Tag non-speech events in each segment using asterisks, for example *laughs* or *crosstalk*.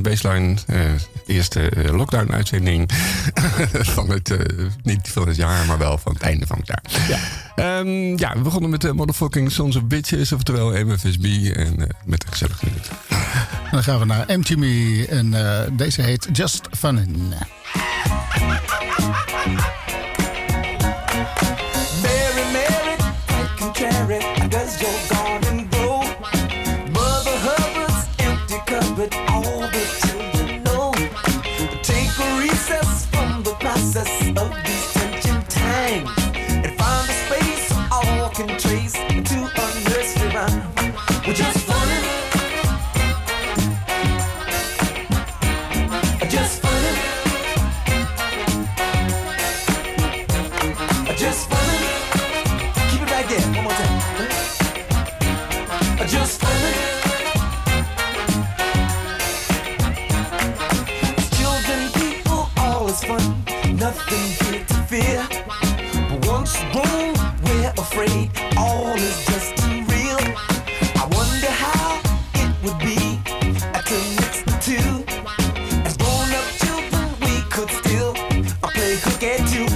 baseline. Uh, eerste uh, lockdown-uitzending *laughs* van het, uh, niet van het jaar, maar wel van het einde van het jaar. Ja, um, ja we begonnen met de Motherfucking Sons of Bitches, oftewel MFSB, en met een gezellig minuut. Dan gaan we naar MTV en deze heet Just Fun. could get you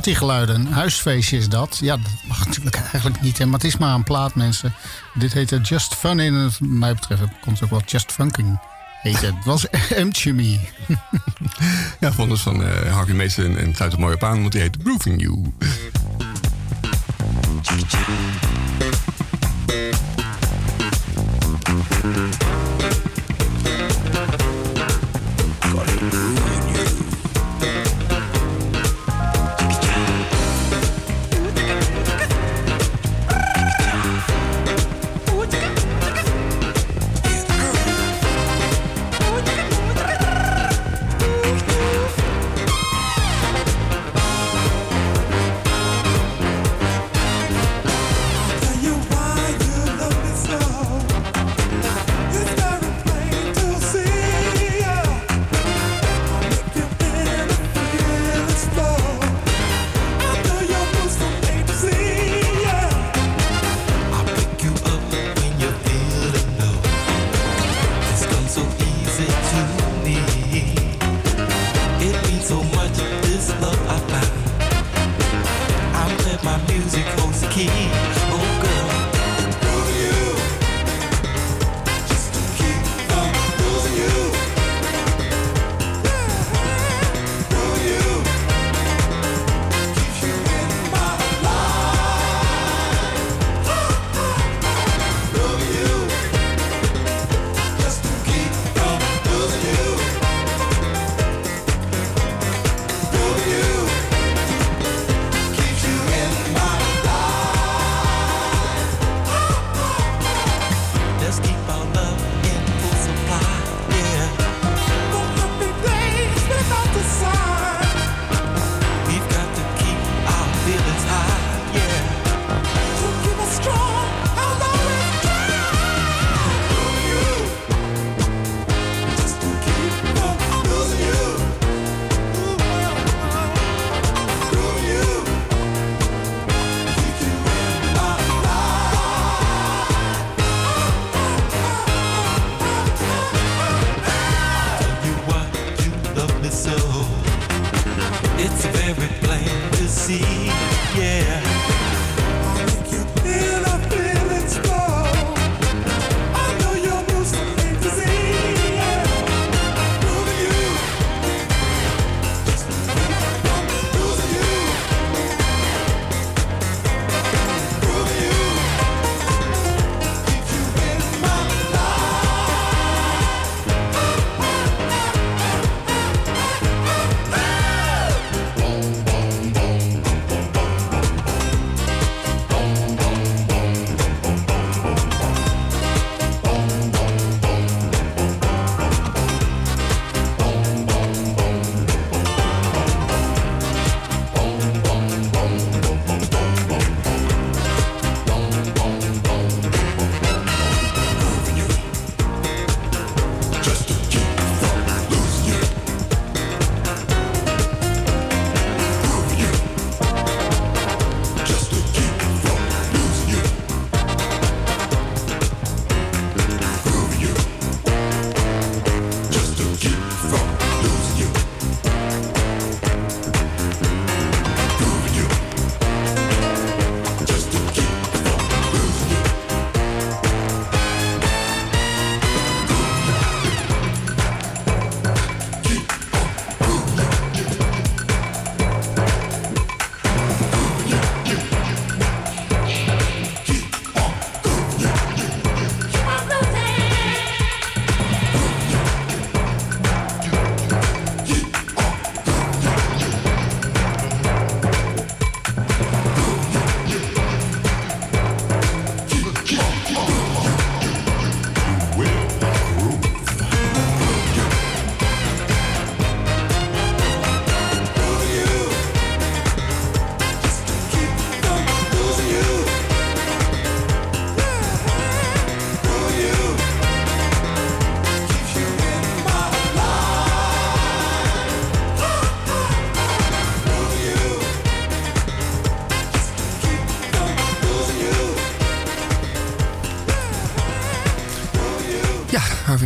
partygeluiden. Huisfeestje is dat. Ja, dat mag natuurlijk *laughs* eigenlijk niet. Hè, maar het is maar een plaat, mensen. Dit heette Just Fun. En wat mij betreft komt het ook wel Just Funking. Heet het. was *laughs* M. ja, vonders van uh, Harvey Mason en het mooi op aan, want die heet Grooving You. *laughs*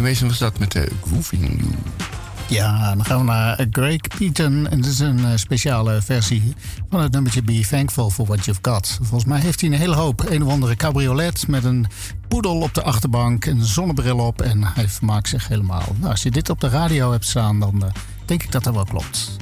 Mason was dat met de Grooving You. Ja, dan gaan we naar Greg Peaton. En dit is een speciale versie van het nummertje Be Thankful for What You've Got. Volgens mij heeft hij een hele hoop. Een of andere cabriolet met een poedel op de achterbank, een zonnebril op. En hij vermaakt zich helemaal. Nou, als je dit op de radio hebt staan, dan denk ik dat dat wel klopt.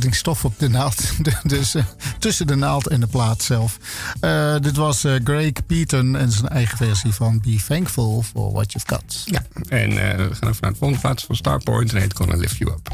Ook alweer ladingstof op de naald. *laughs* Dus uh, tussen de naald en de plaat zelf. Uh, dit was uh, Greg Peterson en zijn eigen versie van Be Thankful for What You've Got. Ja, en we gaan even naar de volgende plaats van Starpoint en heet Gonna Lift You Up.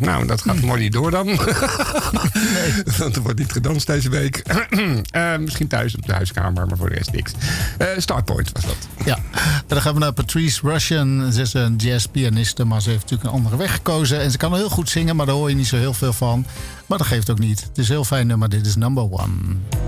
*laughs* Nou, dat gaat mooi niet door dan. *laughs* nee. Want er wordt niet gedanst deze week. uh, *clears throat* misschien thuis op de huiskamer, maar voor de rest niks. Uh, Starpoint was dat. Ja, dan gaan we naar Patrice Russian. Ze is een jazzpianiste, maar ze heeft natuurlijk een andere weg gekozen. En ze kan heel goed zingen, maar daar hoor je niet zo heel veel van. Maar dat geeft ook niet. Het is een heel fijn nummer. Dit is number one.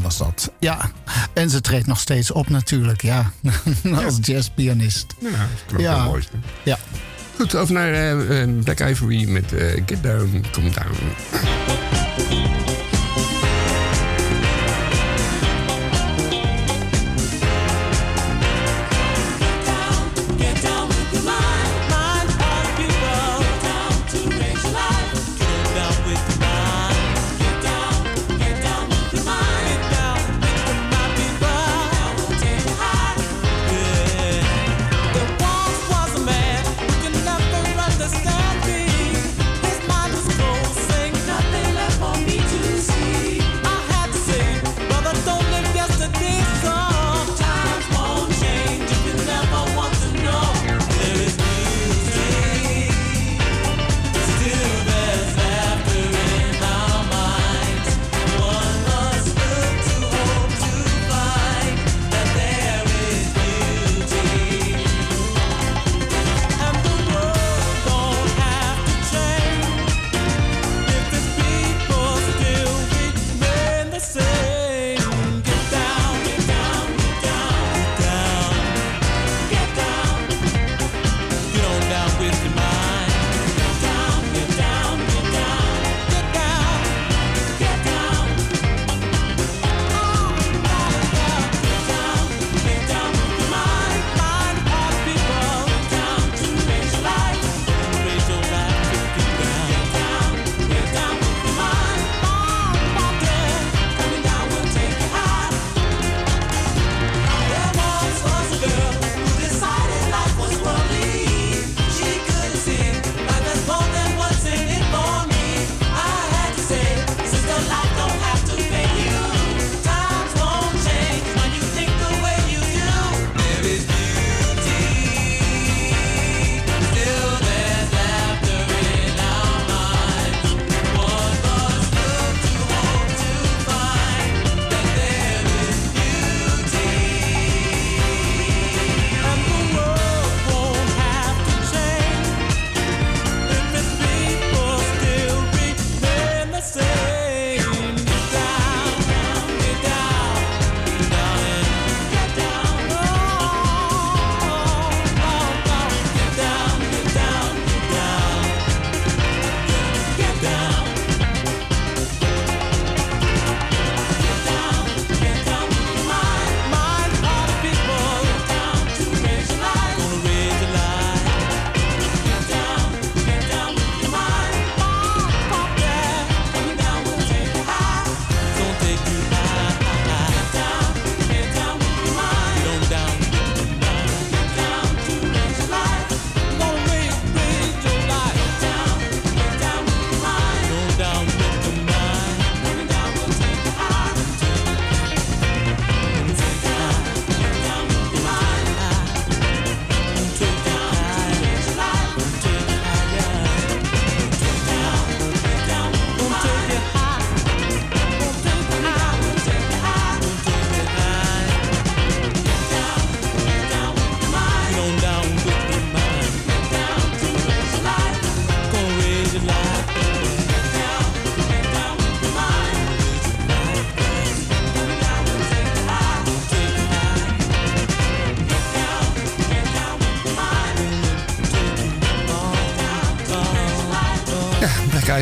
Was dat. Ja, en ze treedt nog steeds op natuurlijk, ja. *laughs* Als jazzpianist. Ja, dat is ja. mooi. Ja. Goed, over naar uh, Black Ivory met uh, Get Down, Come Down.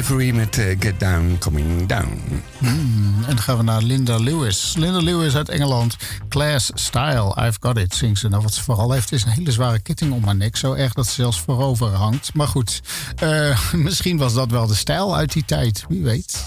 Ivory met uh, Get Down, Coming Down. Mm, en dan gaan we naar Linda Lewis. Linda Lewis uit Engeland. Class Style, I've Got It, zingt ze. Nou, wat ze vooral heeft is een hele zware ketting om haar nek. Zo erg dat ze zelfs voorover hangt. Maar goed, uh, *laughs* misschien was dat wel de stijl uit die tijd. Wie weet.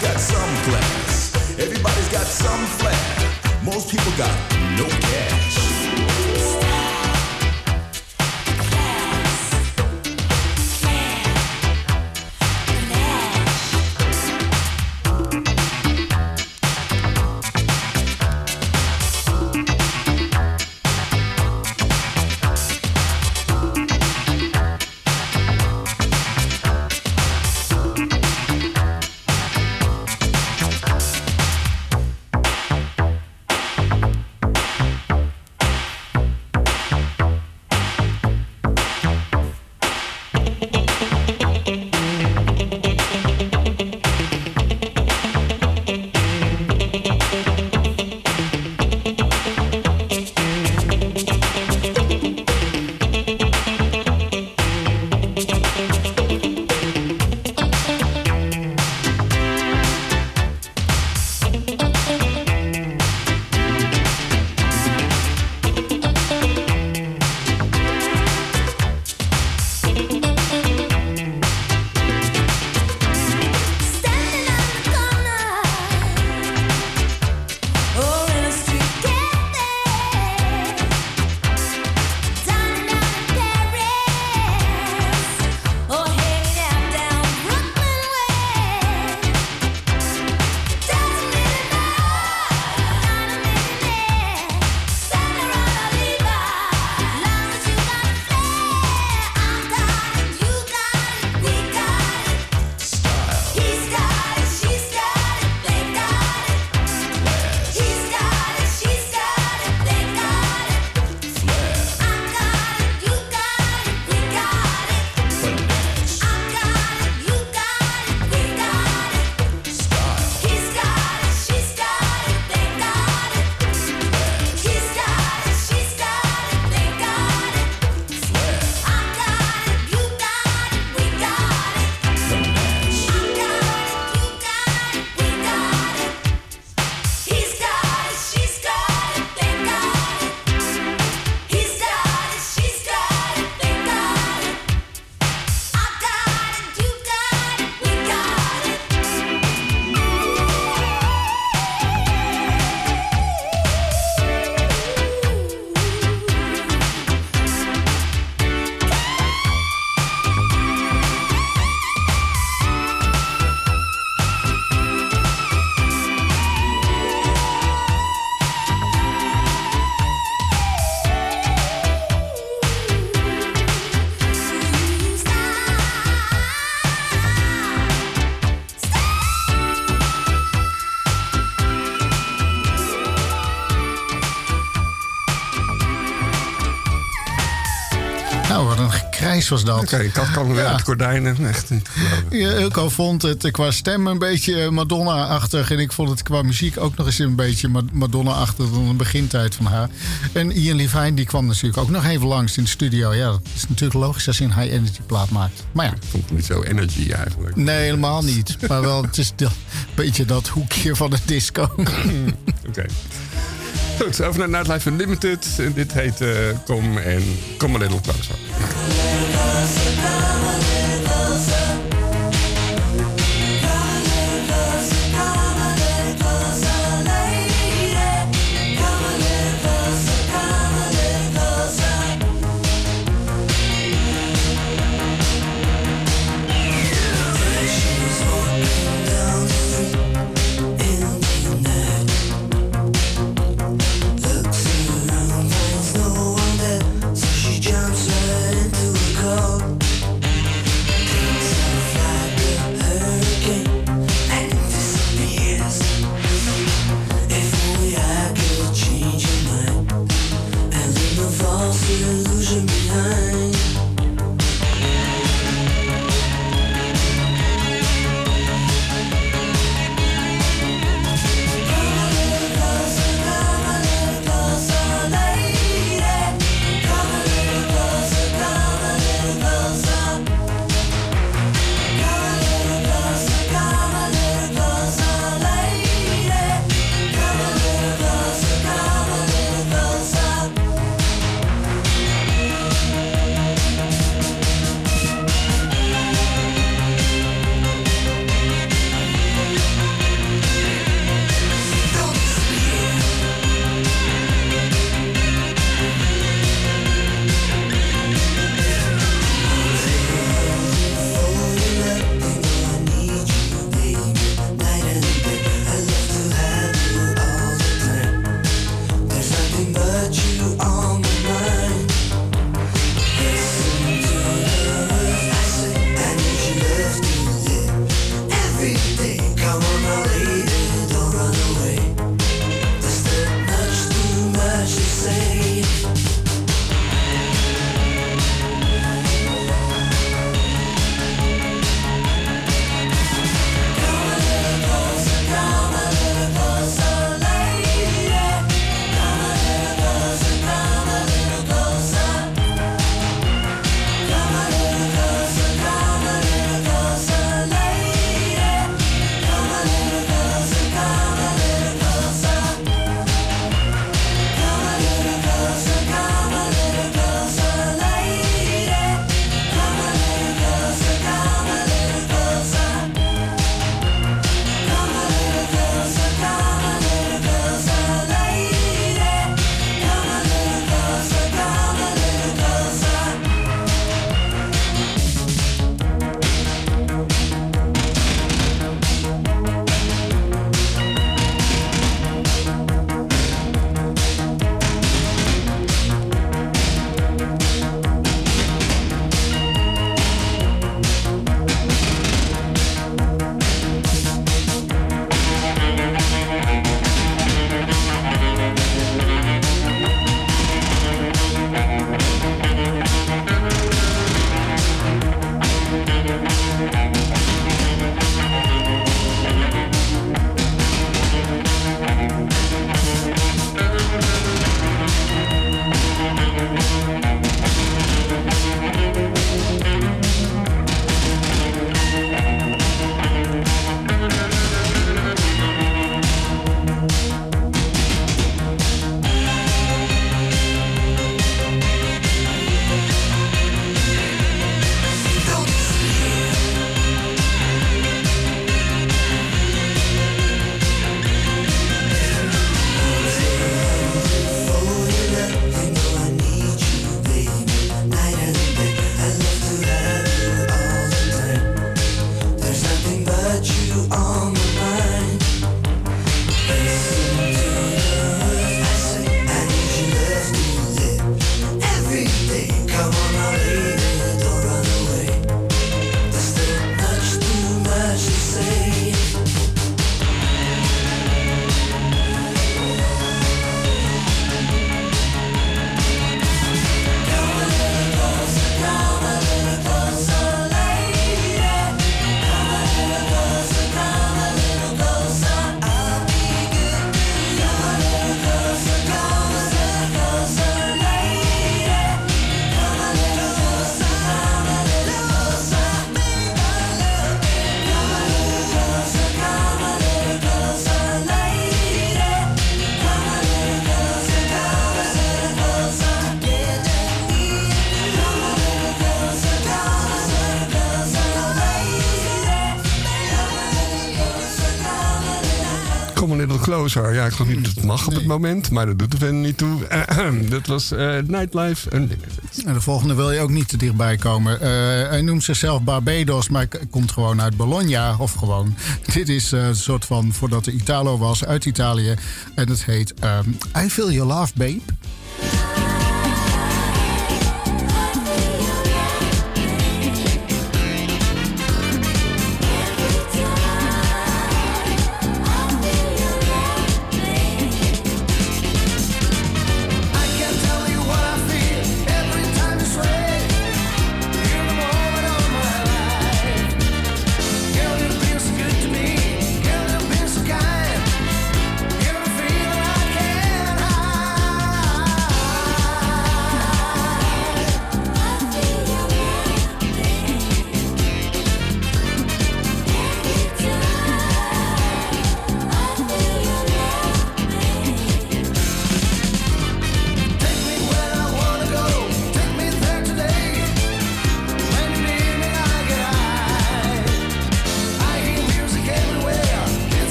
Got some class. Everybody's got some flair. Most people got no cash. Was dat. Oké, kat kan de gordijnen. Echt niet. Ja, Ilko vond het qua stem een beetje Madonna-achtig. En ik vond het qua muziek ook nog eens een beetje Ma- Madonna-achtig dan de begintijd van haar. En Ian Levine die kwam natuurlijk ook nog even langs in de studio. Ja, dat is natuurlijk logisch als je een high-energy plaat maakt. Maar ja, Ik vond het niet zo energy eigenlijk. nee, helemaal niet. *laughs* Maar wel, het is een beetje dat hoekje van de disco. *laughs* Oké. Goed, over naar Nightlife Unlimited. Dit heet eh Kom en Kom a Little Closer. love. Closer. Ja, ik geloof niet dat het mag op het moment, maar dat doet er verder niet toe. *clears throat* dat was eh, Nightlife Unlimited. En de volgende wil je ook niet te dichtbij komen. Eh, hij noemt zichzelf Barbados, maar komt gewoon uit Bologna. Of gewoon. *laughs* Dit is eh, een soort van, voordat de Italo was, uit Italië. En het heet ehm, I Feel Your Love, Babe.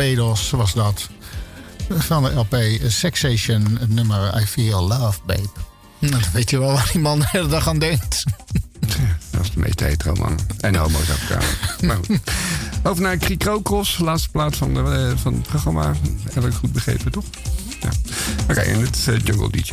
Barbados was dat. van de LP Sexation, het nummer I Feel Love, Babe. Nou, dan weet je wel waar die man de hele dag aan denkt. Dat is de meeste hetero man. En homo's ook. Maar *laughs* goed. Over naar Krikrokros, laatste plaat van, de, eh, van het programma. Heb ik goed begrepen, toch? Ja. Oké, en dit is eh, Jungle DJ.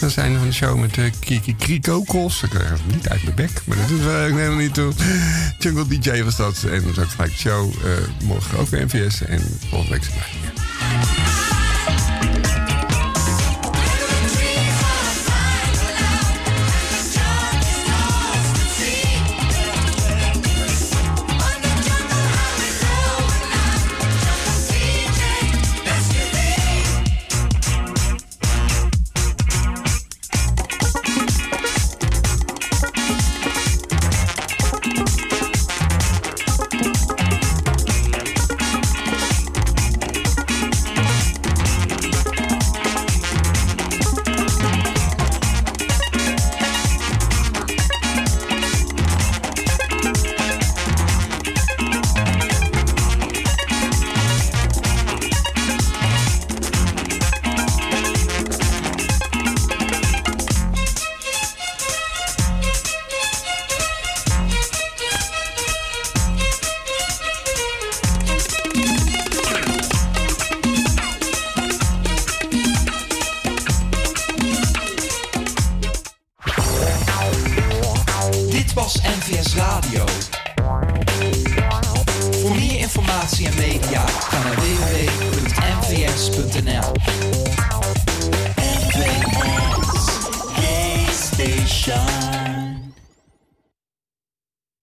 We zijn van de show met uh, Kiki Krikokos. Ik krijg het niet uit mijn bek, maar dat is eigenlijk helemaal niet toe. Jungle DJ was dat. En dat is de show. Eh, morgen ook bij NVS. En volgende week zijn